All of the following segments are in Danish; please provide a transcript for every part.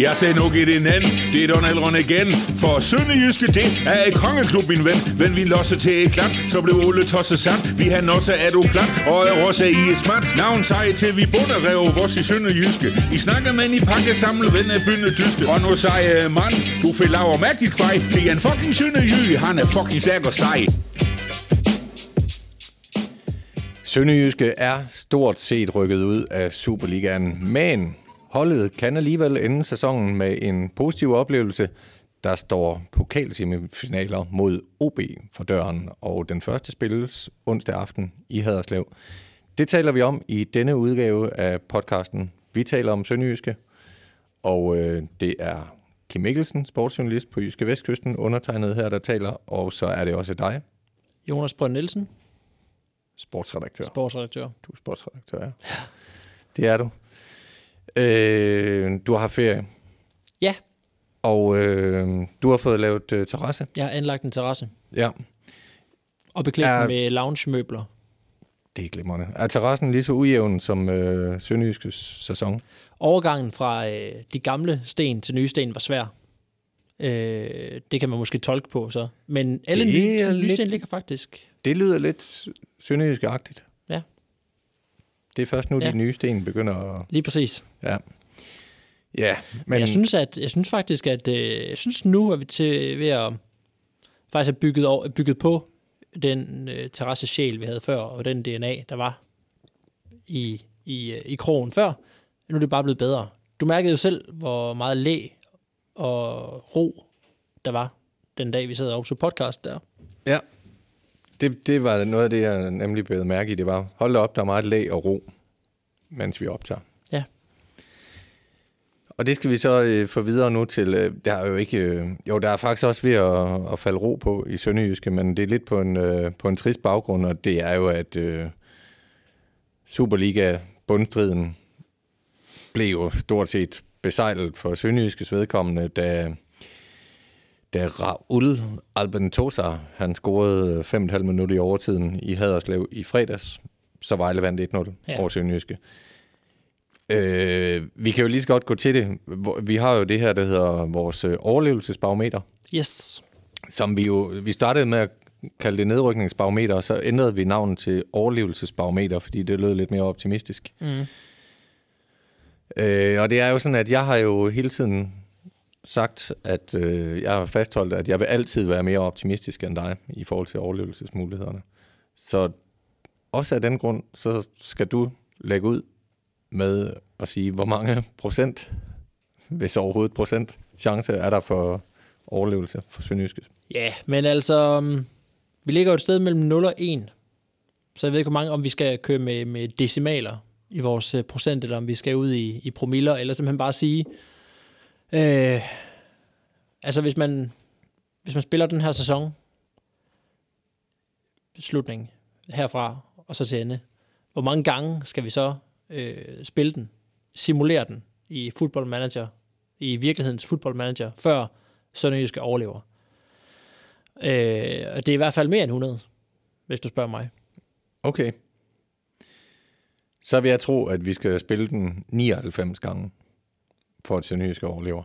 Jeg sagde nu i din anden, det er Donald Røn igen. For Sønderjyske, det er et kongeklub, min ven. Men vi losser til et klap, så blev Ole tosset sand. Vi har også er du klar, og er også i et smart. Navn sej til vi bunder rev vores i Sønderjyske. I snakker med i pakke samlet ven af bynde tyske. Og nu sej øh, mand, du fik laver mærkeligt fej. Det er en fucking Sønderjyge, han er fucking stærk og sej. Sønderjyske er stort set rykket ud af Superligaen, men holdet kan alligevel ende sæsonen med en positiv oplevelse. Der står pokalsemifinaler mod OB for døren, og den første spilles onsdag aften i Haderslev. Det taler vi om i denne udgave af podcasten. Vi taler om Sønderjyske, og øh, det er Kim Mikkelsen, sportsjournalist på Jyske Vestkysten, undertegnet her, der taler, og så er det også dig, Jonas Brønd Nielsen, sportsredaktør. sportsredaktør. Du er sportsredaktør, ja. Det er du. Øh, du har haft ferie, Ja, og øh, du har fået lavet øh, terrasse. jeg har anlagt en terrasse Ja, og beklædt Er- den med lounge-møbler. det er glimrende. Er terrassen lige så ujævn som øh, Sønderjyskes sæson? Overgangen fra øh, de gamle sten til nye sten var svær. Øh, det kan man måske tolke på så. Men alle nye, er nye lidt- sten ligger faktisk. Det lyder lidt sønderjyske-agtigt. Det er først nu, Ja. de nye sten begynder at... Lige præcis. Ja, ja Men jeg synes, at, jeg synes faktisk, at øh, jeg synes nu er vi til ved at faktisk have bygget, over, bygget på den øh, terrasse sjæl, vi havde før, og den DNA, der var i, i, øh, i krogen før. Nu er det bare blevet bedre. Du mærkede jo selv, hvor meget læ og ro der var den dag, vi sad og optog podcast der. ja, det, det var noget af det, jeg nemlig blev mærke i. Det var, hold da op, der er meget læg og ro, mens vi optager. Ja. Og det skal vi så øh, få videre nu til, øh, der er jo ikke, øh, jo der er faktisk også ved at, at falde ro på i Sønderjyske, men det er lidt på en, øh, på en trist baggrund, og det er jo, at øh, Superliga bundstriden blev jo stort set besejlet for Sønderjyskes vedkommende, da, da Raul Albentosa, han scorede 5,5 minutter i overtiden i Haderslev i fredags, så Vejle vandt 1-0 Ja. over Sønderjyske. Øh, vi kan jo lige så godt gå til det. Vi har jo det her, der hedder vores øh, overlevelsesbarometer, Yes. som vi jo, vi startede med at kalde det nedrykningsbarometer, og så ændrede vi navnet til overlevelsesbarometer, fordi det lød lidt mere optimistisk. Mm. Øh, og det er jo sådan, at jeg har jo hele tiden sagt, at øh, jeg har fastholdt, at jeg vil altid være mere optimistisk end dig i forhold til overlevelsesmulighederne. Så også af den grund, så skal du lægge ud med at sige, hvor mange procent, hvis overhovedet procent, chance er der for overlevelse for Sønderjyske. Ja, men altså, um, vi ligger jo et sted mellem 0 og 1. Så jeg ved ikke, hvor mange, om vi skal køre med, med decimaler i vores øh, procent, eller om vi skal ud i, i promiller, eller simpelthen bare sige, øh, altså hvis man, hvis man spiller den her sæson, slutning herfra og så til ende, hvor mange gange skal vi så øh, spille den, simulere den i Football Manager, i virkelighedens Football Manager, før Sønderjyske overlever? Øh, og det er i hvert fald mere end 100, hvis du spørger mig. Okay. Så vil jeg tro, at vi skal spille den 99 gange, for at Sønderjyske overlever.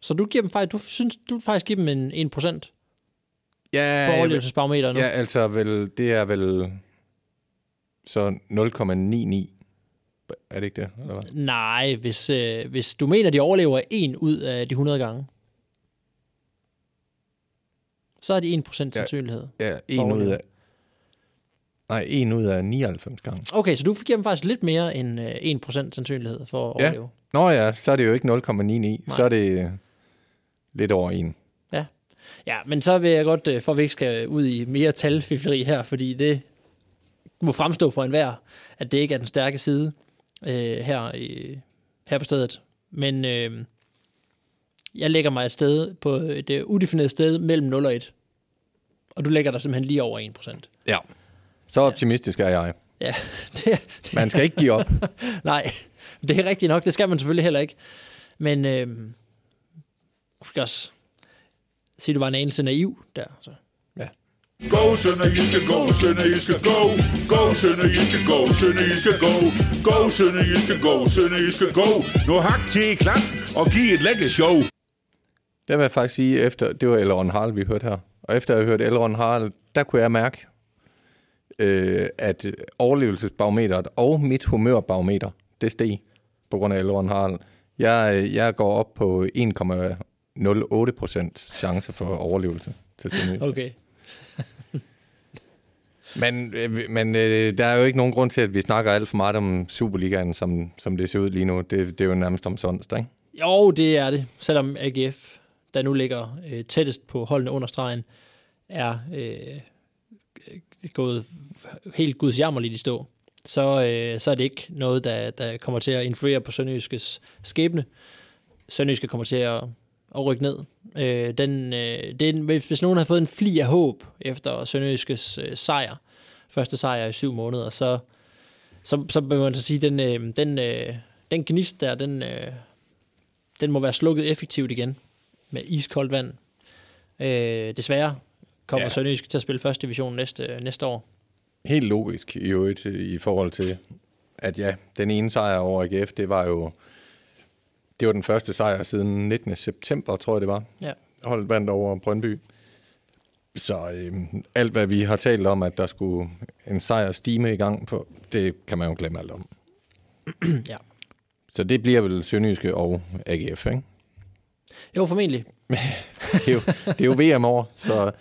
Så du giver dem faktisk, du synes, du faktisk give dem en 1% på Ja, overlevelsesbarometer nu? Ja, altså vel, det er vel så 0,99. Er det ikke det? Eller hvad? Nej, hvis, øh, hvis du mener, de overlever en ud af de 100 gange, så er det 1% sandsynlighed. Ja, en For ud af... Nej, en ud af 99 gange. Okay, så du giver dem faktisk lidt mere end øh, 1% sandsynlighed for at Ja. overleve. Nå ja, så er det jo ikke 0,99. Så er det øh, lidt over en. Ja, men så vil jeg godt, øh, for at vi ikke skal ud i mere talfifleri her, fordi det må fremstå for enhver, at det ikke er den stærke side øh, her, i, her på stedet. Men øh, jeg lægger mig et sted på et øh, udefineret sted mellem 0 og 1. Og du lægger dig simpelthen lige over 1%. Ja. Så optimistisk er jeg. Ja, det, Man skal ikke give op. nej, det er rigtigt nok. Det skal man selvfølgelig heller ikke. Men øh, du skal også sige, at du var en anelse naiv der. Så. Ja. Go, Sønderjyske, go, Sønderjyske, go. Go, Sønderjyske, go, Sønderjyske, go. Go, Sønderjyske, go, Sønderjyske, go. Nu hak til klat og giv et lækker show. Der vil jeg faktisk sige, efter det var Elrond Harald, vi hørte her. Og efter at have hørt Elrond Harald, der kunne jeg mærke, øh, at overlevelsesbarometeret og mit humørbarometer, det steg på grund af Elrond Harald. Jeg, jeg går op på 1,08 procent chance for overlevelse til Sønderjysk. Okay. Men, men øh, der er jo ikke nogen grund til, at vi snakker alt for meget om Superligaen, som, som det ser ud lige nu. Det, det er jo nærmest om onsdag, ikke? Jo, det er det. Selvom AGF, der nu ligger øh, tættest på holdene under stregen, er øh, gået helt gudsjammerligt i stå, så, øh, så er det ikke noget, der, der kommer til at influere på Sønderjyskes skæbne. Sønderjyske kommer til at, at rykke ned. Øh, den, øh, den, hvis nogen har fået en fli af håb efter Sønderjyskes øh, sejr, første sejr i syv måneder, så, så, så man så sige, den, øh, den, øh, den gnist der, den, øh, den må være slukket effektivt igen med iskoldt vand. Øh, desværre kommer. Ja. Sønderjysk til at spille første division næste, næste år. Helt logisk i øvrigt i forhold til, at ja, den ene sejr over AGF, det var jo det var den første sejr siden 19. september, tror jeg det var. Ja. Holdet vandt over Brøndby. Så øh, alt, hvad vi har talt om, at der skulle en sejr stime i gang på, det kan man jo glemme alt om. ja. Så det bliver vel Sønderjyske og AGF, ikke? Jo, formentlig. Det er jo, det er jo VM år, så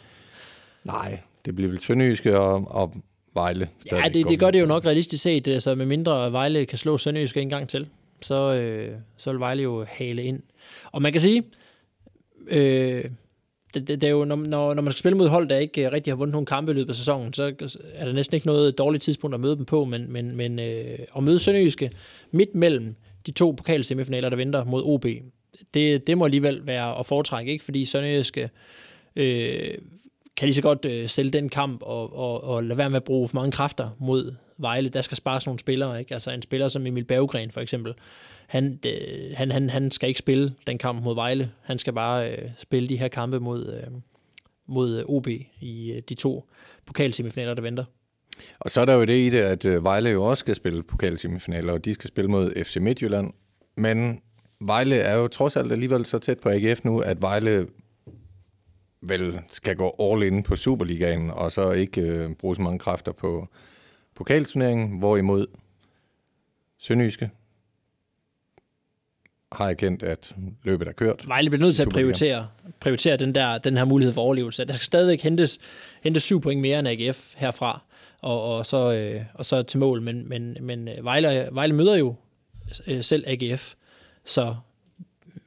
nej, det bliver vel Sønderjyske og, og Vejle. Ja, det, det gør det jo nok realistisk set, altså med mindre Vejle kan slå Sønderjysk en gang til, så, øh, så vil Vejle jo hale ind. Og man kan sige, øh, det, det, det er jo, når, når, når man skal spille mod hold, der ikke øh, rigtig har vundet nogle kampe i løbet af sæsonen, så er der næsten ikke noget dårligt tidspunkt at møde dem på, men, men, men øh, at møde Sønderjyske midt mellem de to pokalsemifinaler, der venter mod OB, det, det må alligevel være at foretrække, ikke? fordi Sønderjyske øh, kan lige så godt øh, sælge den kamp og, og, og lade være med at bruge for mange kræfter mod Vejle. Der skal spares nogle spillere. Ikke? Altså en spiller som Emil Berggren for eksempel. Han, øh, han, han, han skal ikke spille den kamp mod Vejle. Han skal bare øh, spille de her kampe mod, øh, mod øh, OB i øh, de to pokalsemifinaler, der venter. Og så er der jo det i det, at øh, Vejle jo også skal spille pokalsemifinaler, og de skal spille mod FC Midtjylland. Men Vejle er jo trods alt alligevel så tæt på AGF nu, at Vejle vel skal gå all in på Superligaen, og så ikke øh, bruge så mange kræfter på pokalturneringen, hvorimod Sønderjyske har erkendt, at løbet er kørt. Vejle bliver nødt til at prioritere, prioritere den, der, den her mulighed for overlevelse. Der skal stadigvæk hentes, hentes syv point mere end AGF herfra, og, og, så, øh, og så til mål. Men, men, men øh, Vejle, Vejle møder jo øh, selv AGF, så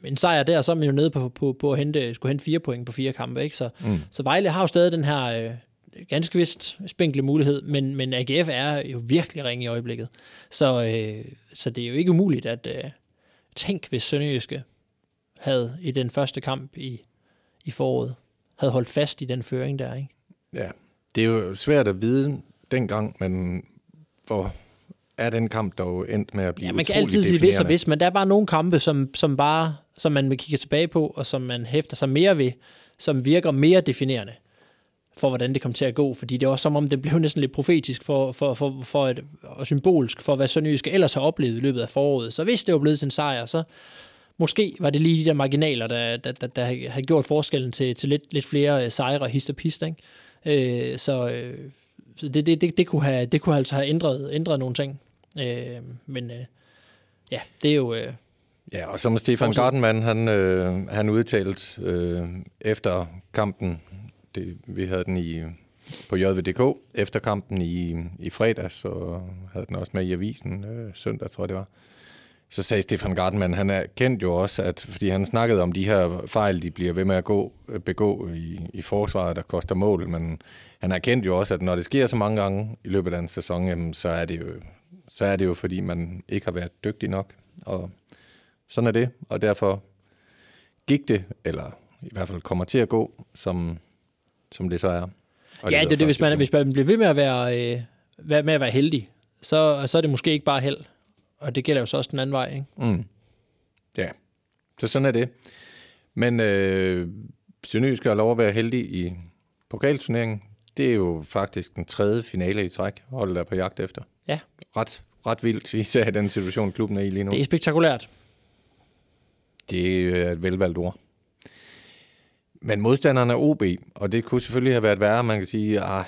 en sejr der, så er man jo nede på, på, på at hente, skulle hente fire point på fire kampe. Ikke? Så, mm. så Vejle har jo stadig den her øh, ganske vist spinkle mulighed, men, men AGF er jo virkelig ringe i øjeblikket. Så, øh, så det er jo ikke umuligt at øh, tænke, hvis Sønderjyske havde i den første kamp i, i foråret, havde holdt fast i den føring der, ikke? Ja, det er jo svært at vide dengang, men hvor er den kamp dog endt med at blive Ja, man kan altid sige hvis og hvis, men der er bare nogle kampe, som, som bare, som man vil kigge tilbage på, og som man hæfter sig mere ved, som virker mere definerende for, hvordan det kom til at gå, fordi det var som om, det blev næsten lidt profetisk for, for, for, for et, og symbolsk for, hvad Sønderjyske ellers har oplevet i løbet af foråret. Så hvis det var blevet til en sejr, så måske var det lige de der marginaler, der, der, der, der har gjort forskellen til, til lidt, lidt flere øh, sejre og hist og pist, ikke? Øh, så øh, så det, det, det, det, kunne have, det kunne altså have ændret, ændret nogle ting. Øh, men øh, ja, det er jo... Øh, Ja, og som Stefan. Gardenman, han, øh, han udtalte øh, efter kampen, det, vi havde den i, på JVDK, efter kampen i, i fredags, og havde den også med i avisen øh, søndag, tror jeg det var. Så sagde Stefan Gardenman, han er kendt jo også, at fordi han snakkede om de her fejl, de bliver ved med at gå, begå i, i forsvaret, der koster mål, men han er kendt jo også, at når det sker så mange gange i løbet af en sæson, jamen, så, er det jo, så er det jo, fordi man ikke har været dygtig nok, og sådan er det, og derfor gik det, eller i hvert fald kommer til at gå, som, som det så er. Og ja, det er det, hvis man, hvis man bliver ved med at være, øh, med at være heldig, så, så er det måske ikke bare held. Og det gælder jo så også den anden vej, ikke? Mm. Ja, så sådan er det. Men øh, Sønderjysk have lov at være heldig i pokalturneringen. Det er jo faktisk den tredje finale i træk, holdet er på jagt efter. Ja. Ret, ret vildt, især i den situation, klubben er i lige nu. Det er spektakulært. Det øh, er et velvalgt ord. Men modstanderen er OB, og det kunne selvfølgelig have været værre. Man kan sige, ah,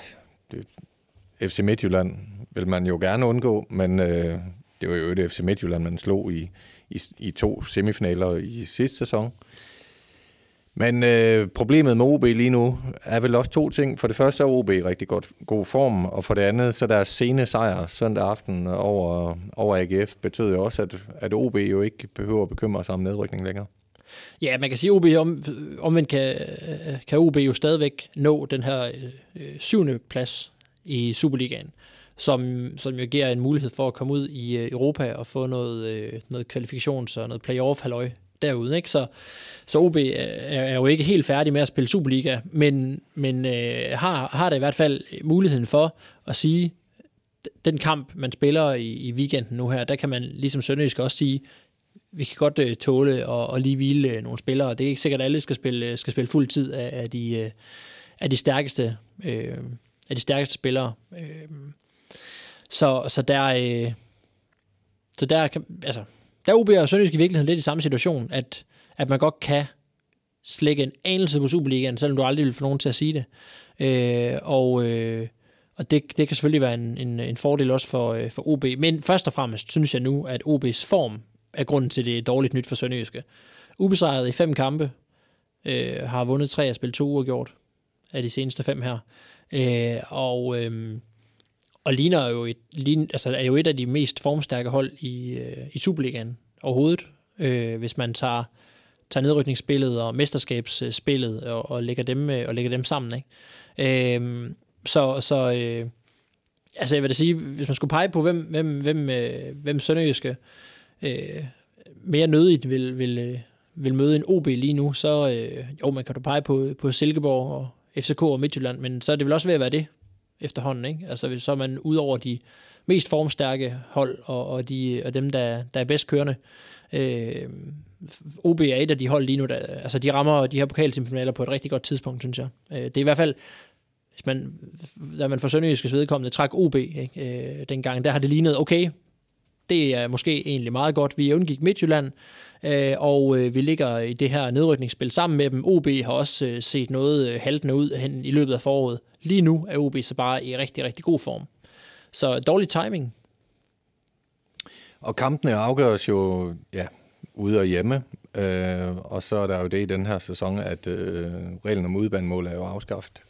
at FC Midtjylland vil man jo gerne undgå, men øh, det var jo det FC Midtjylland, man slog i, i, i to semifinaler i sidste sæson. Men øh, problemet med OB lige nu er vel også to ting. For det første er OB i rigtig godt, god form, og for det andet, så deres sene sejr søndag aften over, over AGF betød jo også, at, at OB jo ikke behøver at bekymre sig om nedrykning længere. Ja, man kan sige, at OB om, omvendt kan, kan OB jo stadigvæk nå den her øh, syvende plads i Superligaen, som, som jo giver en mulighed for at komme ud i øh, Europa og få noget, øh, noget kvalifikations- og noget playoff-halløj derude. Ikke? Så, så OB er, er jo ikke helt færdig med at spille Superliga, men, men øh, har, har da i hvert fald muligheden for at sige, den kamp, man spiller i, i weekenden nu her, der kan man ligesom Sønderjysk også sige, vi kan godt øh, tåle og, og lige hvile øh, nogle spillere. Det er ikke sikkert, at alle skal spille, øh, skal spille fuld tid af, af, de, øh, af de stærkeste øh, af de stærkeste spillere. Øh, så, så der, øh, så der, kan, altså, der er OB og Sønderjysk i virkeligheden lidt i samme situation, at, at man godt kan slække en anelse på Superligaen, selvom du aldrig vil få nogen til at sige det. Øh, og øh, og det, det kan selvfølgelig være en, en, en fordel også for, øh, for OB. Men først og fremmest synes jeg nu, at OB's form er grunden til, det dårligt nyt for Sønderjyske. Ubesejret i fem kampe, øh, har vundet tre og spillet to uafgjort af de seneste fem her. Øh, og, øh, og ligner jo et, lign, altså er jo et af de mest formstærke hold i, øh, i Superligaen overhovedet, øh, hvis man tager, tager nedrykningsspillet og mesterskabsspillet og, og, lægger, dem, øh, og lægger dem sammen. Ikke? Øh, så så øh, altså jeg vil da sige, hvis man skulle pege på, hvem, hvem, hvem, øh, hvem Sønderjyske øh, mere nødigt vil, vil, øh, vil møde en OB lige nu, så øh, jo, man kan du pege på, på Silkeborg og FCK og Midtjylland, men så er det vel også ved at være det efterhånden. Ikke? Altså, så er man ud over de mest formstærke hold og, og, de, og dem, der, der er bedst kørende. Øh, OB er et af de hold lige nu, der, altså de rammer de her pokalsemifinaler på et rigtig godt tidspunkt, synes jeg. Øh, det er i hvert fald, hvis man, da man for Sønderjyskes vedkommende træk OB ikke, øh, dengang, der har det lignet, okay, det er måske egentlig meget godt. Vi undgik Midtjylland, øh, og øh, vi ligger i det her nedrykningsspil sammen med dem. OB har også øh, set noget øh, haltende ud hen i løbet af foråret. Lige nu er OB så bare i rigtig, rigtig god form. Så dårlig timing. Og kampene afgøres jo ja, ude og hjemme. Øh, og så er der jo det i den her sæson, at øh, reglen om udbanemål er jo afskaffet.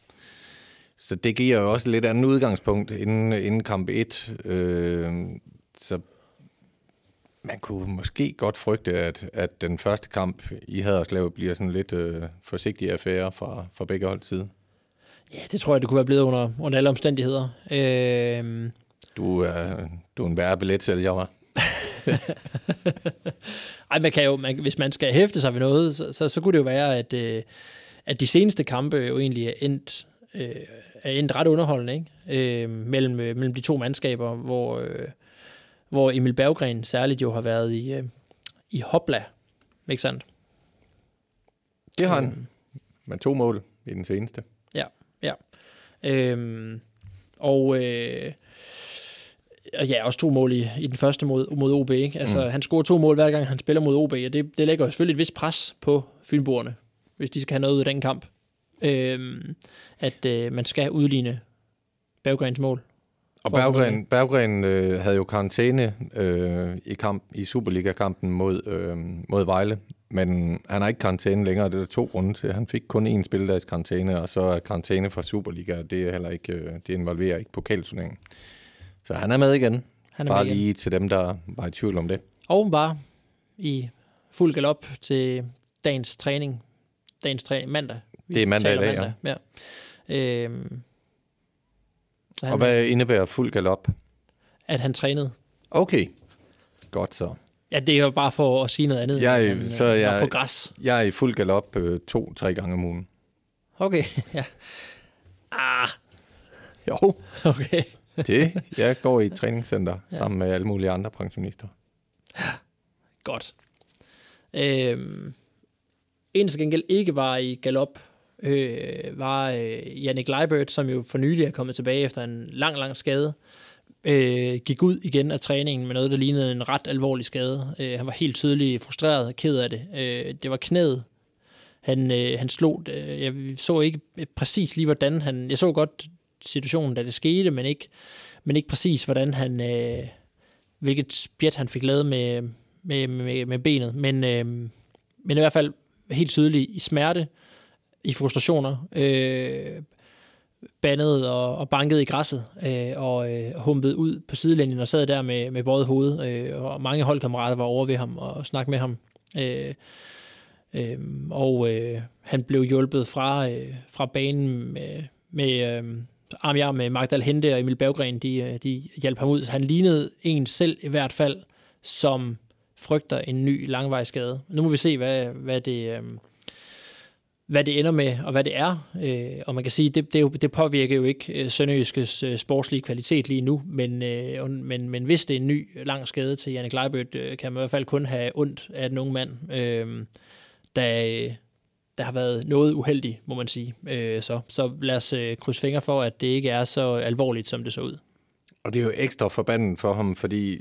Så det giver jo også lidt andet udgangspunkt inden, inden kamp 1. Øh, så man kunne måske godt frygte, at, at den første kamp i Haderslev bliver sådan lidt øh, forsigtig affære fra, fra begge hold side. Ja, det tror jeg, det kunne være blevet under, under alle omstændigheder. Øh... Du, er, du er en værre billetsælger, var. Ej, man kan jo, man, hvis man skal hæfte sig ved noget, så, så, så kunne det jo være, at, øh, at de seneste kampe jo egentlig er endt, øh, er endt ret underholdende, ikke? Øh, mellem, øh, mellem de to mandskaber, hvor, øh, hvor Emil Berggren særligt jo har været i, øh, i Hopla, ikke sandt? Det har han. Øhm, med to mål i den seneste. Ja, ja. Øhm, og, øh, ja, også to mål i, i den første mod, mod OB. Ikke? Altså, mm. Han scorer to mål hver gang, han spiller mod OB, og det, det lægger jo selvfølgelig et vist pres på Fynboerne, hvis de skal have noget ud af den kamp. Øhm, at øh, man skal udligne Berggrens mål. Og Berggren, Berggren øh, havde jo karantæne øh, i, kamp, i Superliga-kampen mod, øh, mod Vejle, men han har ikke karantæne længere, det er der to grunde til. Han fik kun én spildags karantæne, og så er karantæne fra Superliga, det er heller ikke, øh, det involverer ikke pokalturneringen. Så han er med igen. Han er bare med lige igen. til dem, der var i tvivl om det. Og bare i fuld galop til dagens træning. Dagens træning mandag. Vi det er mandag i dag, mandag. ja. ja. Øhm, og hvad indebærer fuld galop? At han trænede. Okay, godt så. Ja, det er jo bare for at sige noget andet, jeg er, så øh, jeg, på græs. Jeg er i fuld galop øh, to-tre gange om ugen. Okay, ja. Ah. Jo. Okay. det, jeg går i et træningscenter ja. sammen med alle mulige andre pensionister. Godt. Øhm, en til gengæld ikke var i galop øh, var øh, Jannik Leibert, som jo for nylig er kommet tilbage efter en lang, lang skade. Øh, gik ud igen af træningen med noget, der lignede en ret alvorlig skade. Øh, han var helt tydeligt frustreret og ked af det. Øh, det var knæet, han, øh, han slog. Øh, jeg så ikke præcis lige, hvordan han... Jeg så godt situationen, da det skete, men ikke, men ikke præcis, hvordan han... Øh, hvilket spjæt han fik lavet med, med, med, med benet. Men, øh, men i hvert fald helt tydeligt i smerte, i frustrationer, øh, bandet og, og banket i græsset øh, og øh, humpet ud på sidelinjen og sad der med, med både hoved. Øh, og mange holdkammerater var over ved ham og snakkede med ham. Øh, øh, og øh, han blev hjulpet fra, øh, fra banen med, med øh, arm i arm med Magdal Hente og Emil Berggren. De, øh, de hjalp ham ud. Han lignede en selv i hvert fald, som frygter en ny langvejsskade. Nu må vi se, hvad, hvad det... Øh, hvad det ender med, og hvad det er. Øh, og man kan sige, det, det, det påvirker jo ikke øh, Sønderjyskes øh, sportslige kvalitet lige nu, men, øh, men, men hvis det er en ny lang skade til Janne Leibødt, øh, kan man i hvert fald kun have ondt af den unge mand, øh, der, øh, der har været noget uheldig, må man sige. Øh, så, så lad os øh, krydse fingre for, at det ikke er så alvorligt, som det så ud. Og det er jo ekstra forbandet for ham, fordi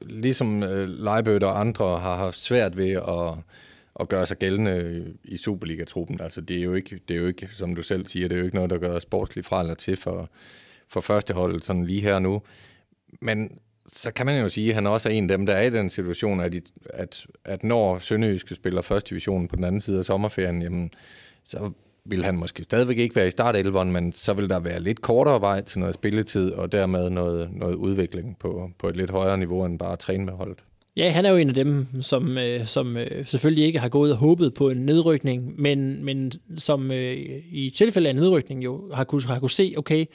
ligesom øh, Leibødt og andre har haft svært ved at at gøre sig gældende i Superliga-truppen. Altså, det er, jo ikke, det er jo ikke, som du selv siger, det er jo ikke noget, der gør sportsligt fra eller til for, for førsteholdet sådan lige her nu. Men så kan man jo sige, at han også er en af dem, der er i den situation, at, at, at når Sønderjyske spiller første division på den anden side af sommerferien, jamen, så vil han måske stadigvæk ikke være i startelveren, men så vil der være lidt kortere vej til noget spilletid, og dermed noget, noget udvikling på, på et lidt højere niveau end bare at træne med holdet. Ja, han er jo en af dem, som, øh, som øh, selvfølgelig ikke har gået og håbet på en nedrykning, men, men som øh, i tilfælde af en nedrykning jo har kunne, har kunne se, okay,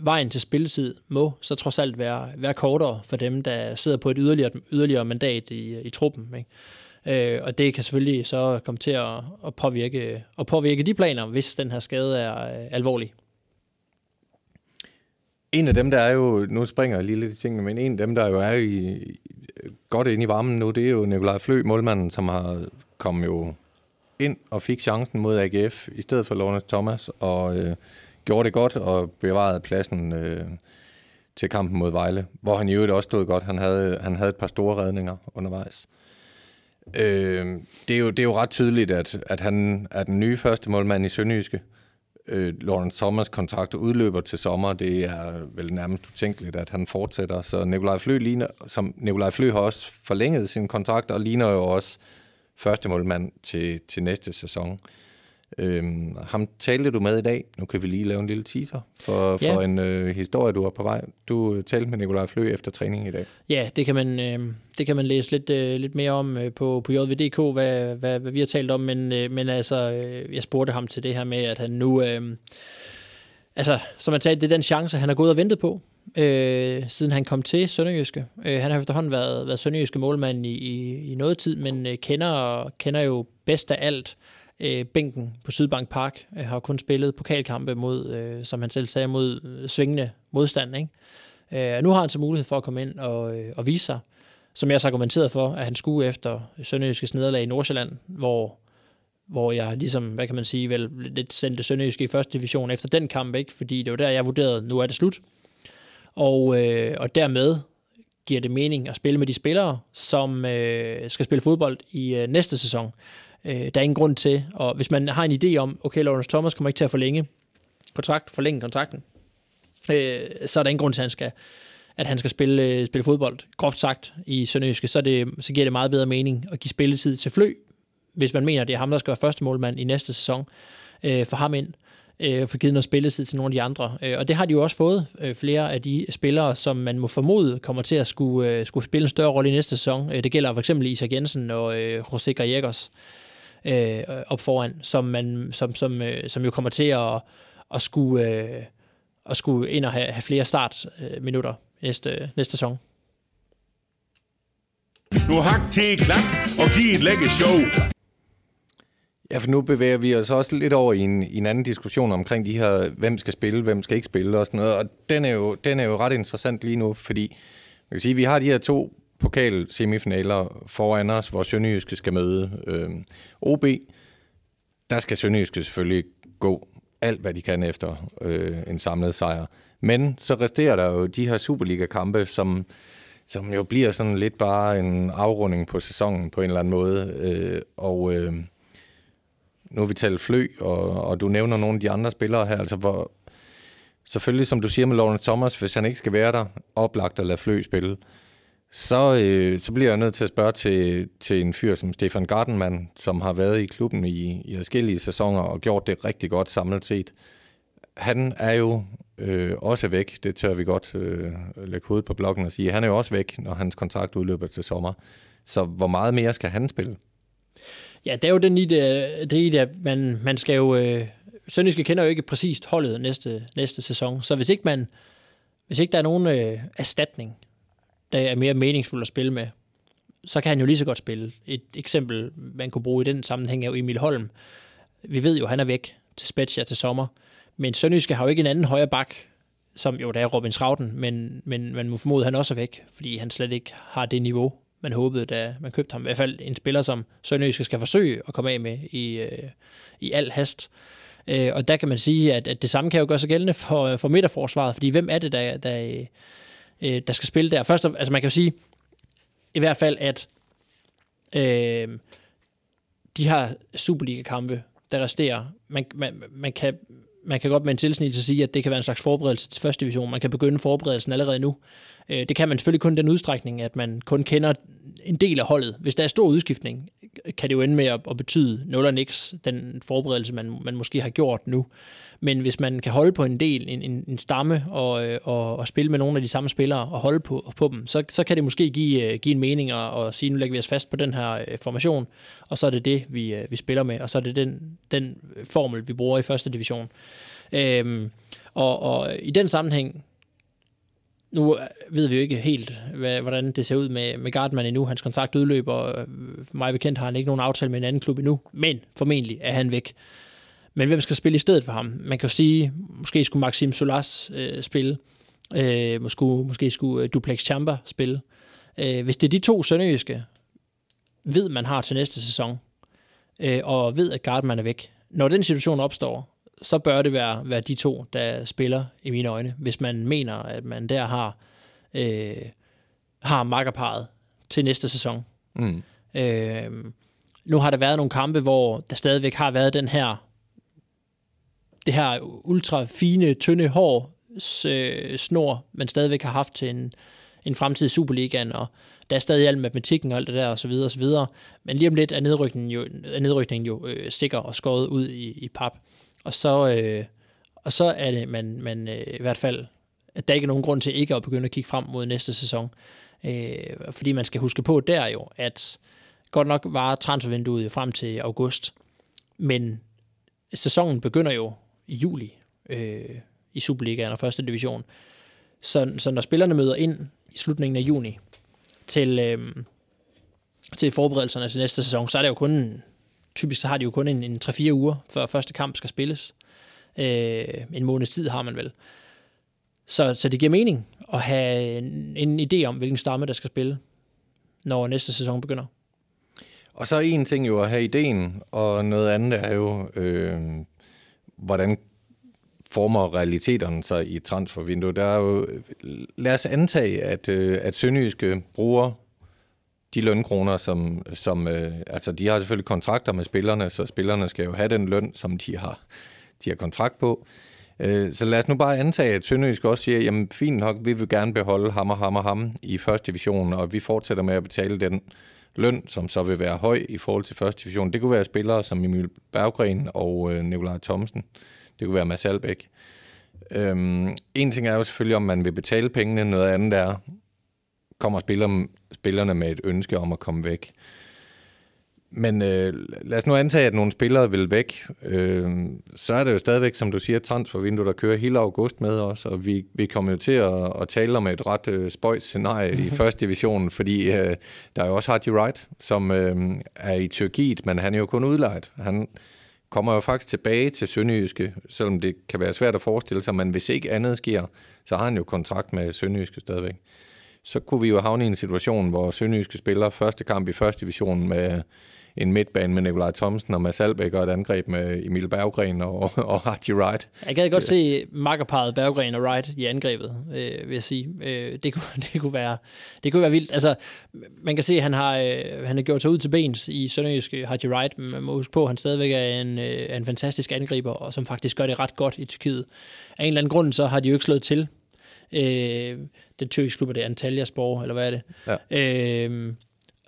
vejen til spilletid må så trods alt være, være kortere for dem, der sidder på et yderligere, yderligere mandat i, i truppen. Ikke? Øh, og det kan selvfølgelig så komme til at, at, påvirke, at påvirke de planer, hvis den her skade er øh, alvorlig. En af dem, der er jo, nu springer jeg lige lidt i tingene, men en af dem, der jo er i, godt ind i varmen nu, det er jo Nikolaj Flø, målmanden, som har kommet jo ind og fik chancen mod AGF i stedet for Lawrence Thomas, og øh, gjorde det godt og bevarede pladsen øh, til kampen mod Vejle, hvor han i øvrigt også stod godt. Han havde, han havde et par store redninger undervejs. Øh, det, er jo, det er jo ret tydeligt, at, at han er den nye første målmand i Sønderjyske øh, Lawrence Thomas' kontrakt udløber til sommer. Det er vel nærmest utænkeligt, at han fortsætter. Så Nikolaj Flø, ligner, som Nikolaj Flø har også forlænget sin kontrakt, og ligner jo også første målmand til, til næste sæson. Øhm, ham talte du med i dag. Nu kan vi lige lave en lille teaser for, for ja. en øh, historie, du er på vej. Du øh, talte med Nikolaj Flø efter træning i dag. Ja, det kan man, øh, det kan man læse lidt, øh, lidt mere om øh, på, på JVDK, hvad, hvad, hvad vi har talt om. Men, øh, men altså, øh, jeg spurgte ham til det her med, at han nu... Øh, altså, som man sagde, det er den chance, han har gået og ventet på, øh, siden han kom til Sønderjyske. Øh, han har efterhånden været, været Sønderjyske målmand i, i, i noget tid, men øh, kender, kender jo bedst af alt øh, bænken på Sydbank Park, øh, har kun spillet pokalkampe mod, øh, som han selv sagde, mod øh, svingende modstand. Ikke? Øh, nu har han så mulighed for at komme ind og, øh, og vise sig, som jeg har argumenteret for, at han skulle efter Sønderjyskes nederlag i Nordsjælland, hvor, hvor jeg ligesom, hvad kan man sige, vel lidt sendte Sønderjyske i første division efter den kamp, ikke? fordi det var der, jeg vurderede, nu er det slut. Og, øh, og dermed giver det mening at spille med de spillere, som øh, skal spille fodbold i øh, næste sæson. Øh, der er ingen grund til, og hvis man har en idé om, okay, Lawrence Thomas kommer ikke til at forlænge kontrakt, forlænge kontrakten, øh, så er der ingen grund til, at han skal, at han skal spille, øh, spille fodbold. Groft sagt i Sønderjyske, så, det, så giver det meget bedre mening at give spilletid til Flø, hvis man mener, at det er ham, der skal være første målmand i næste sæson, øh, for ham ind, øh, for givet noget spilletid til nogle af de andre. Øh, og det har de jo også fået, øh, flere af de spillere, som man må formode kommer til at skulle, øh, skulle spille en større rolle i næste sæson. Øh, det gælder for eksempel Isak Jensen og øh, José Gallegos øh, op foran, som, man, som, som, øh, som jo kommer til at, at, skulle, øh, at skulle ind og have, have flere startminutter næste, næste sæson. Nu hak til klat og giv et lækker show. Ja, for nu bevæger vi os også lidt over i en, i en anden diskussion omkring de her, hvem skal spille, hvem skal ikke spille og sådan noget. Og den er jo, den er jo ret interessant lige nu, fordi man kan sige, vi har de her to pokal-semifinaler foran os, hvor Sønderjyske skal møde øh, OB. Der skal Sønderjyske selvfølgelig gå alt, hvad de kan efter øh, en samlet sejr. Men så resterer der jo de her Superliga-kampe, som, som jo bliver sådan lidt bare en afrunding på sæsonen på en eller anden måde. Øh, og øh, nu har vi talt flø, og, og du nævner nogle af de andre spillere her, altså hvor, selvfølgelig, som du siger med Lawrence Thomas, hvis han ikke skal være der, oplagt at lade flø spille, så, øh, så bliver jeg nødt til at spørge til, til en fyr som Stefan Gardenman, som har været i klubben i, i forskellige sæsoner og gjort det rigtig godt samlet set. Han er jo øh, også væk, det tør vi godt øh, lægge hovedet på blokken og sige. Han er jo også væk, når hans kontrakt udløber til sommer. Så hvor meget mere skal han spille? Ja, det er jo den i det, det, i det man, man skal jo... Øh, Sønderjyske kender jo ikke præcist holdet næste, næste sæson, så hvis ikke man hvis ikke der er nogen øh, erstatning, der er mere meningsfuld at spille med, så kan han jo lige så godt spille. Et eksempel, man kunne bruge i den sammenhæng, er jo Emil Holm. Vi ved jo, at han er væk til Spezia til sommer, men Sønderjyske har jo ikke en anden højre bak, som jo der er Robin Schrauten, men, men man må formode, at han også er væk, fordi han slet ikke har det niveau, man håbede, da man købte ham. I hvert fald en spiller, som Sønderjyske skal forsøge at komme af med i, øh, i al hast. Øh, og der kan man sige, at, at det samme kan jo gøre sig gældende for, for midterforsvaret, fordi hvem er det, der, der, øh, der skal spille der? Først, altså man kan jo sige, i hvert fald, at øh, de har Superliga-kampe, der resterer, man, man, man, kan, man kan godt med en tilsnit sige, at det kan være en slags forberedelse til første division. Man kan begynde forberedelsen allerede nu. Øh, det kan man selvfølgelig kun den udstrækning, at man kun kender en del af holdet. Hvis der er stor udskiftning, kan det jo ende med at, at betyde 0 og niks, den forberedelse, man, man måske har gjort nu. Men hvis man kan holde på en del, en, en, en stamme, og, øh, og, og spille med nogle af de samme spillere, og holde på, på dem, så, så kan det måske give, øh, give en mening at, og sige, nu lægger vi os fast på den her øh, formation, og så er det det, vi, vi spiller med, og så er det den, den formel, vi bruger i første division. Øhm, og, og i den sammenhæng, nu ved vi jo ikke helt, hvad, hvordan det ser ud med, med Gardman endnu. Hans kontrakt udløber. Øh, mig bekendt har han ikke nogen aftale med en anden klub endnu, men formentlig er han væk. Men hvem skal spille i stedet for ham? Man kan jo sige, måske skulle Maxim Solas øh, spille. Øh, måske, måske skulle øh, Duplex Chamber spille. Øh, hvis det er de to sønderjyske, ved man har til næste sæson, øh, og ved, at Gardman er væk. Når den situation opstår, så bør det være, være de to, der spiller i mine øjne, hvis man mener, at man der har, øh, har makkerparet til næste sæson. Mm. Øh, nu har der været nogle kampe, hvor der stadigvæk har været den her det her ultra fine, tynde hår øh, snor, man stadigvæk har haft til en, en fremtidig Superligaen, og der er stadig al matematikken og alt det der, og så videre, og så videre. Men lige om lidt er nedrykningen jo, er nedrykningen jo øh, sikker og skåret ud i, i pap. Og så, øh, og så er det, man, man øh, i hvert fald, at der ikke er nogen grund til ikke at begynde at kigge frem mod næste sæson. Øh, fordi man skal huske på der jo, at godt nok var transfervinduet frem til august, men sæsonen begynder jo i juli øh, i Superligaen og første division. Så, så når spillerne møder ind i slutningen af juni til, øh, til forberedelserne til næste sæson, så er det jo kun typisk så har de jo kun en, en 3-4 uger, før første kamp skal spilles. Øh, en måneds tid har man vel. Så, så det giver mening at have en, en idé om, hvilken stamme, der skal spille, når næste sæson begynder. Og så er en ting jo at have ideen, og noget andet er jo, øh, hvordan former realiteterne sig i transfervinduet. Der er jo, lad os antage, at, øh, at Sønderjyske bruger de lønkroner, som, som øh, altså de har selvfølgelig kontrakter med spillerne, så spillerne skal jo have den løn, som de har, de har kontrakt på. Øh, så lad os nu bare antage, at Sønderjysk også siger, jamen fint nok, vi vil gerne beholde ham og ham og ham i første division, og vi fortsætter med at betale den løn, som så vil være høj i forhold til første division. Det kunne være spillere som Emil Berggren og øh, Nikolaj Thomsen. Det kunne være Mads Albeck. Øhm, en ting er jo selvfølgelig, om man vil betale pengene. Noget andet er, kommer spiller, spillerne med et ønske om at komme væk. Men øh, lad os nu antage, at nogle spillere vil væk. Øh, så er det jo stadigvæk, som du siger, transfervindue, der kører hele august med os, og vi, vi kommer jo til at, at tale om et ret øh, spøjt scenarie i første division, fordi øh, der er jo også Haji Wright, som øh, er i Tyrkiet, men han er jo kun udlejet. Han kommer jo faktisk tilbage til Sønderjyske, selvom det kan være svært at forestille sig, men hvis ikke andet sker, så har han jo kontrakt med Sønderjyske stadigvæk så kunne vi jo havne i en situation, hvor Sønderjyske spiller første kamp i første division med en midtbane med Nikolaj Thomsen og Mads Albeck og et angreb med Emil Berggren og, og Archie Wright. Jeg gad godt se makkerparet Berggren og Wright i angrebet, øh, vil jeg sige. Øh, det, kunne, det, kunne være, det kunne være vildt. Altså, man kan se, at han har, øh, han har gjort sig ud til bens i Sønderjysk Archie Wright, men man må huske på, at han stadigvæk er en, øh, en fantastisk angriber, og som faktisk gør det ret godt i Tyrkiet. Af en eller anden grund, så har de jo ikke slået til. Øh, den tyrkiske klub er det Antalya Spor, eller hvad er det? Ja. Øh,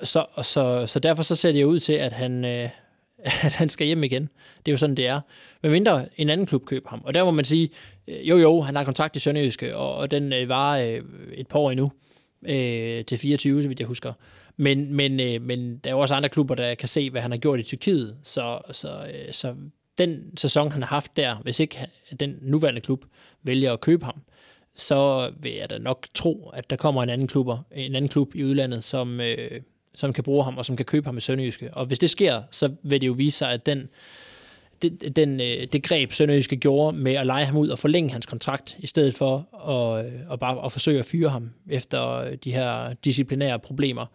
så, så, så derfor så ser det jo ud til, at han, øh, at han skal hjem igen. Det er jo sådan, det er. Men mindre en anden klub køber ham. Og der må man sige, øh, jo jo, han har kontrakt i Sønderjyske, og, og den øh, var øh, et par år endnu, øh, til 24, så vidt jeg husker. Men, men, øh, men der er jo også andre klubber, der kan se, hvad han har gjort i Tyrkiet. Så, så, øh, så den sæson, han har haft der, hvis ikke den nuværende klub vælger at købe ham, så vil jeg da nok tro, at der kommer en anden, klubber, en anden klub i udlandet, som, øh, som kan bruge ham, og som kan købe ham i Sønderjyske. Og hvis det sker, så vil det jo vise sig, at den, det, den, øh, det greb Sønderjyske gjorde med at lege ham ud og forlænge hans kontrakt, i stedet for at, øh, at bare at forsøge at fyre ham efter de her disciplinære problemer,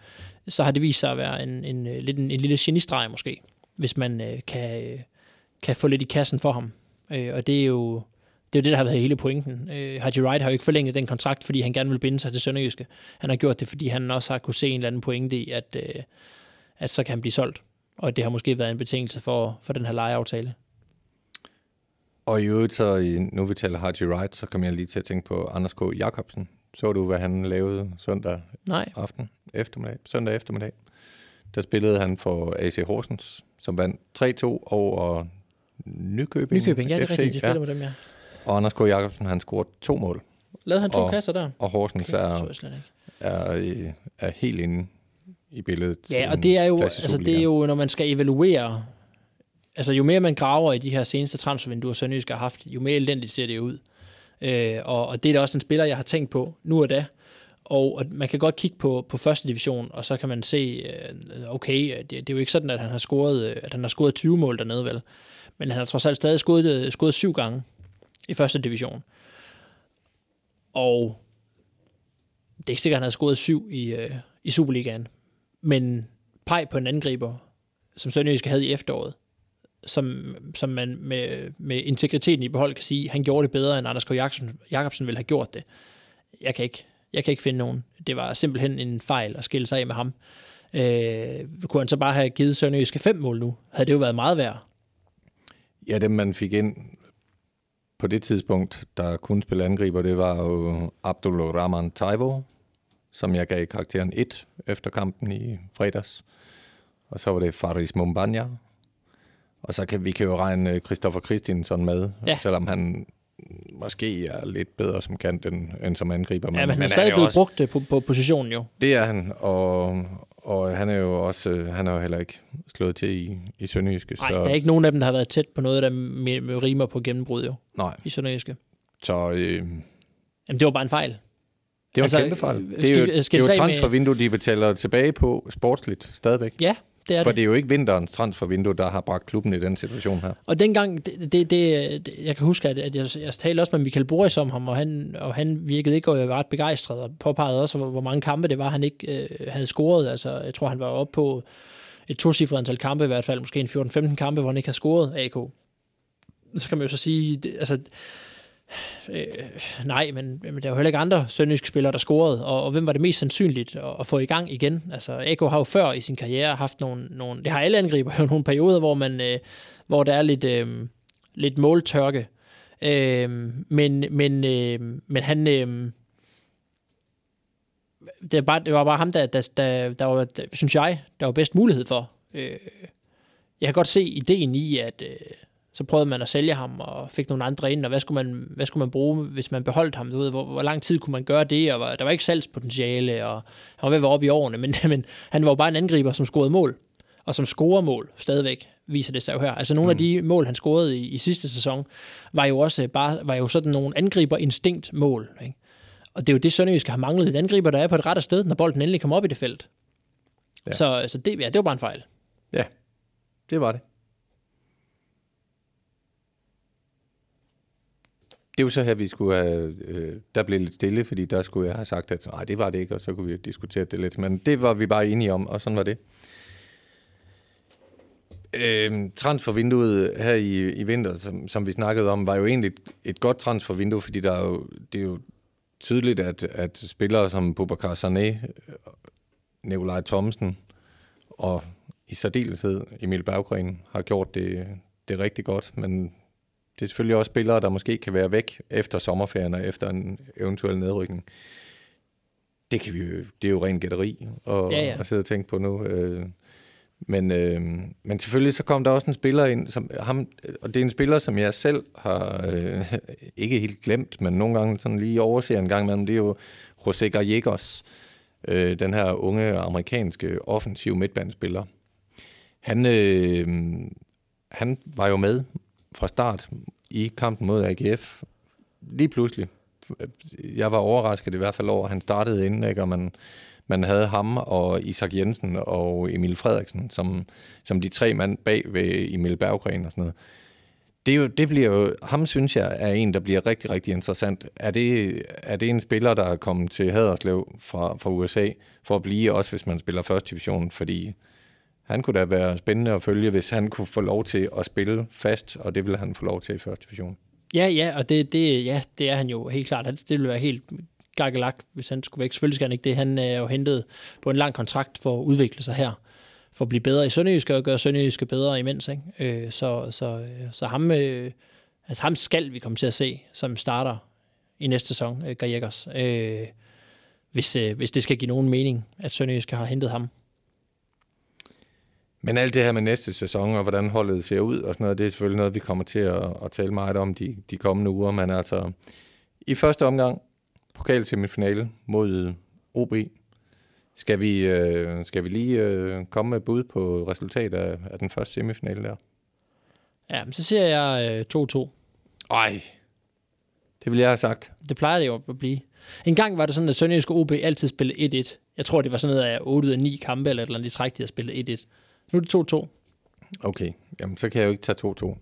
så har det vist sig at være en, en, øh, en, en, en lille genistreg måske, hvis man øh, kan, øh, kan få lidt i kassen for ham. Øh, og det er jo det er jo det, der har været hele pointen. Øh, Haji Wright har jo ikke forlænget den kontrakt, fordi han gerne vil binde sig til Sønderjyske. Han har gjort det, fordi han også har kunne se en eller anden pointe i, at, øh, at så kan han blive solgt. Og det har måske været en betingelse for, for den her lejeaftale. Og i øvrigt, så nu vi taler Haji Wright, så kommer jeg lige til at tænke på Anders K. Jacobsen. Så du, hvad han lavede søndag Nej. aften, eftermiddag, søndag eftermiddag? Der spillede han for AC Horsens, som vandt 3-2 over Nykøbing. Nykøbing, ja, det er FC, rigtigt, de spiller ja. med dem, ja. Og Anders K. Jacobsen, han scorede to mål. Lavede han to og, kasser der? Og Horsens okay, er, er, er helt inde i billedet. Ja, og det er jo, altså, det er jo, når man skal evaluere, altså jo mere man graver i de her seneste transfervinduer, Sønderjysk har haft, jo mere elendigt ser det ud. Øh, og, og det er da også en spiller, jeg har tænkt på nu og da. Og, og man kan godt kigge på, på første division, og så kan man se, øh, okay, det, det er jo ikke sådan, at han har scoret, øh, at han har scoret 20 mål dernede, vel? Men han har trods alt stadig scoret, scoret syv gange i første division. Og det er ikke sikkert, at han har scoret syv i, øh, i Superligaen. Men peg på en angriber, som Sønderjysk havde i efteråret, som, som man med, med integriteten i behold kan sige, han gjorde det bedre, end Anders K. Jacobsen, Jacobsen ville have gjort det. Jeg kan ikke, jeg kan ikke finde nogen. Det var simpelthen en fejl at skille sig af med ham. Øh, kunne han så bare have givet Sønderjyske fem mål nu, havde det jo været meget værd. Ja, dem man fik ind på det tidspunkt, der kunne spille angriber, det var jo Abdul Rahman Taivo, som jeg gav karakteren 1 efter kampen i fredags. Og så var det Faris Mumbanya. Og så kan vi kan jo regne Christoffer Christiansen med, ja. selvom han måske er lidt bedre som kant end, end som angriber. Men, ja, men han er stadig blevet også, brugt på, på positionen jo. Det er han, og, og han er jo også, øh, han er jo heller ikke slået til i, i Sønderjyske. Nej, så, der er ikke nogen af dem, der har været tæt på noget, der med, med rimer på gennembrud jo. Nej. I Sønderjyske. Så... Øh, Jamen, det var bare en fejl. Det var altså, en kæmpe fejl. Det er jo, det er jo transfervindue, de betaler tilbage på sportsligt stadigvæk. Ja, det er For det. det er jo ikke vinterens transfervindue, der har bragt klubben i den situation her. Og dengang, det, det, det, jeg kan huske, at jeg, jeg talte også med Michael Boris om ham, og han, og han virkede ikke ret begejstret, og påpegede også, hvor, hvor mange kampe det var, han ikke øh, havde scoret. Altså, jeg tror, han var oppe på et tocifret antal kampe i hvert fald, måske en 14-15 kampe, hvor han ikke har scoret AK. Så kan man jo så sige, det, altså, Øh, nej, men, men der er jo heller ikke andre sønderjyske spillere, der scorede, og, og hvem var det mest sandsynligt at, at få i gang igen? Altså, Eko har jo før i sin karriere haft nogle, nogle det har alle angriber jo nogle perioder, hvor, man, øh, hvor der er lidt, øh, lidt måltørke. Øh, men, men, øh, men han... Øh, det, bare, det var bare ham, der, der, der, der var, der, synes jeg, der var bedst mulighed for. Øh, jeg kan godt se ideen i, at... Øh, så prøvede man at sælge ham og fik nogle andre ind, og hvad skulle man, hvad skulle man bruge, hvis man beholdt ham? Du ved, hvor, hvor lang tid kunne man gøre det? Og var, der var ikke salgspotentiale, og han var ved at være oppe i årene, men, men han var jo bare en angriber, som scorede mål, og som scorer mål stadigvæk, viser det sig jo her. Altså nogle mm. af de mål, han scorede i, i sidste sæson, var jo også bare var jo sådan nogle angriber-instinkt mål. Ikke? Og det er jo det, Sønderjysk har manglet. Et angriber, der er på et rette sted, når bolden endelig kommer op i det felt. Ja. Så, så det, ja, det var bare en fejl. Ja, det var det. Det er jo så her, vi skulle have, øh, der blev lidt stille, fordi der skulle jeg have sagt, at nej, det var det ikke, og så kunne vi diskutere det lidt. Men det var vi bare enige om, og sådan var det. Øh, transfervinduet her i, i vinter, som, som vi snakkede om, var jo egentlig et, et godt transfervindue, fordi der er jo, det er jo tydeligt, at, at spillere som Bubakar Sané, Nikolaj Thomsen og i særdeleshed Emil Berggren har gjort det, det rigtig godt, men det er selvfølgelig også spillere, der måske kan være væk efter sommerferien og efter en eventuel nedrykning. Det, kan vi jo, det er jo ren gætteri at, ja, ja. at sidde og tænke på nu. Øh, men, øh, men selvfølgelig så kom der også en spiller ind, som ham, og det er en spiller, som jeg selv har øh, ikke helt glemt, men nogle gange sådan lige overser en gang imellem, det er jo José Gallegos, øh, den her unge amerikanske offensiv midtbandspiller. Han, øh, han var jo med fra start i kampen mod AGF. Lige pludselig. Jeg var overrasket i hvert fald over, at han startede inden, ikke? og man, man havde ham og Isak Jensen og Emil Frederiksen som, som de tre mand bag ved Emil Berggren og sådan noget. Det, er jo, det bliver jo, ham synes jeg er en, der bliver rigtig, rigtig interessant. Er det, er det en spiller, der er kommet til Haderslev fra, fra USA for at blive, også hvis man spiller første division? Fordi han kunne da være spændende at følge, hvis han kunne få lov til at spille fast, og det ville han få lov til i første division. Ja, ja, og det, det, ja, det er han jo helt klart. Det ville være helt gakkelak, hvis han skulle væk. Selvfølgelig skal han ikke det. Han er jo hentet på en lang kontrakt for at udvikle sig her, for at blive bedre i Sønderjysk og gøre Sønderjysk bedre imens. Ikke? Øh, så, så, øh, så ham, øh, altså ham skal vi komme til at se, som starter i næste sæson, øh, Gajekers. Øh, hvis, øh, hvis det skal give nogen mening, at Sønderjysk har hentet ham. Men alt det her med næste sæson, og hvordan holdet ser ud og sådan noget, det er selvfølgelig noget, vi kommer til at, at tale meget om de, de kommende uger. Men altså, i første omgang, pokalsemifinale mod OB. Skal vi, øh, skal vi lige øh, komme med bud på resultatet af, af den første semifinale der? Ja, men så siger jeg øh, 2-2. Ej, det ville jeg have sagt. Det plejer det jo at blive. En gang var det sådan, at Sønderjysk og OB altid spillede 1-1. Jeg tror, det var sådan noget af 8 ud af 9 kampe, eller eller andet, de træk, de har spillet 1-1. Nu er det 2-2. Okay, jamen så kan jeg jo ikke tage 2-2.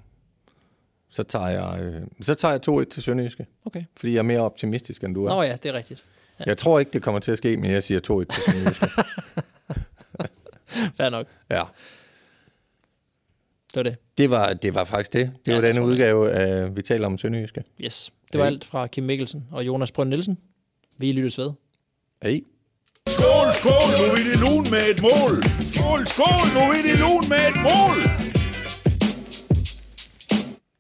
Så tager jeg, øh, så tager jeg 2-1 til Sønderjyske. Okay. Fordi jeg er mere optimistisk, end du er. Nå ja, det er rigtigt. Ja. Jeg tror ikke, det kommer til at ske, men jeg siger 2-1 til Sønderjyske. Fair nok. Ja. Det var det. Det var, det var faktisk det. Det ja, var denne udgave af Vi taler om Sønderjyske. Yes. Det var hey. alt fra Kim Mikkelsen og Jonas Brønd Nielsen. Vi lyttes ved. Hej. Skål, skål, nu er det lun med et mål. Skål, skål, nu er det lun med et mål.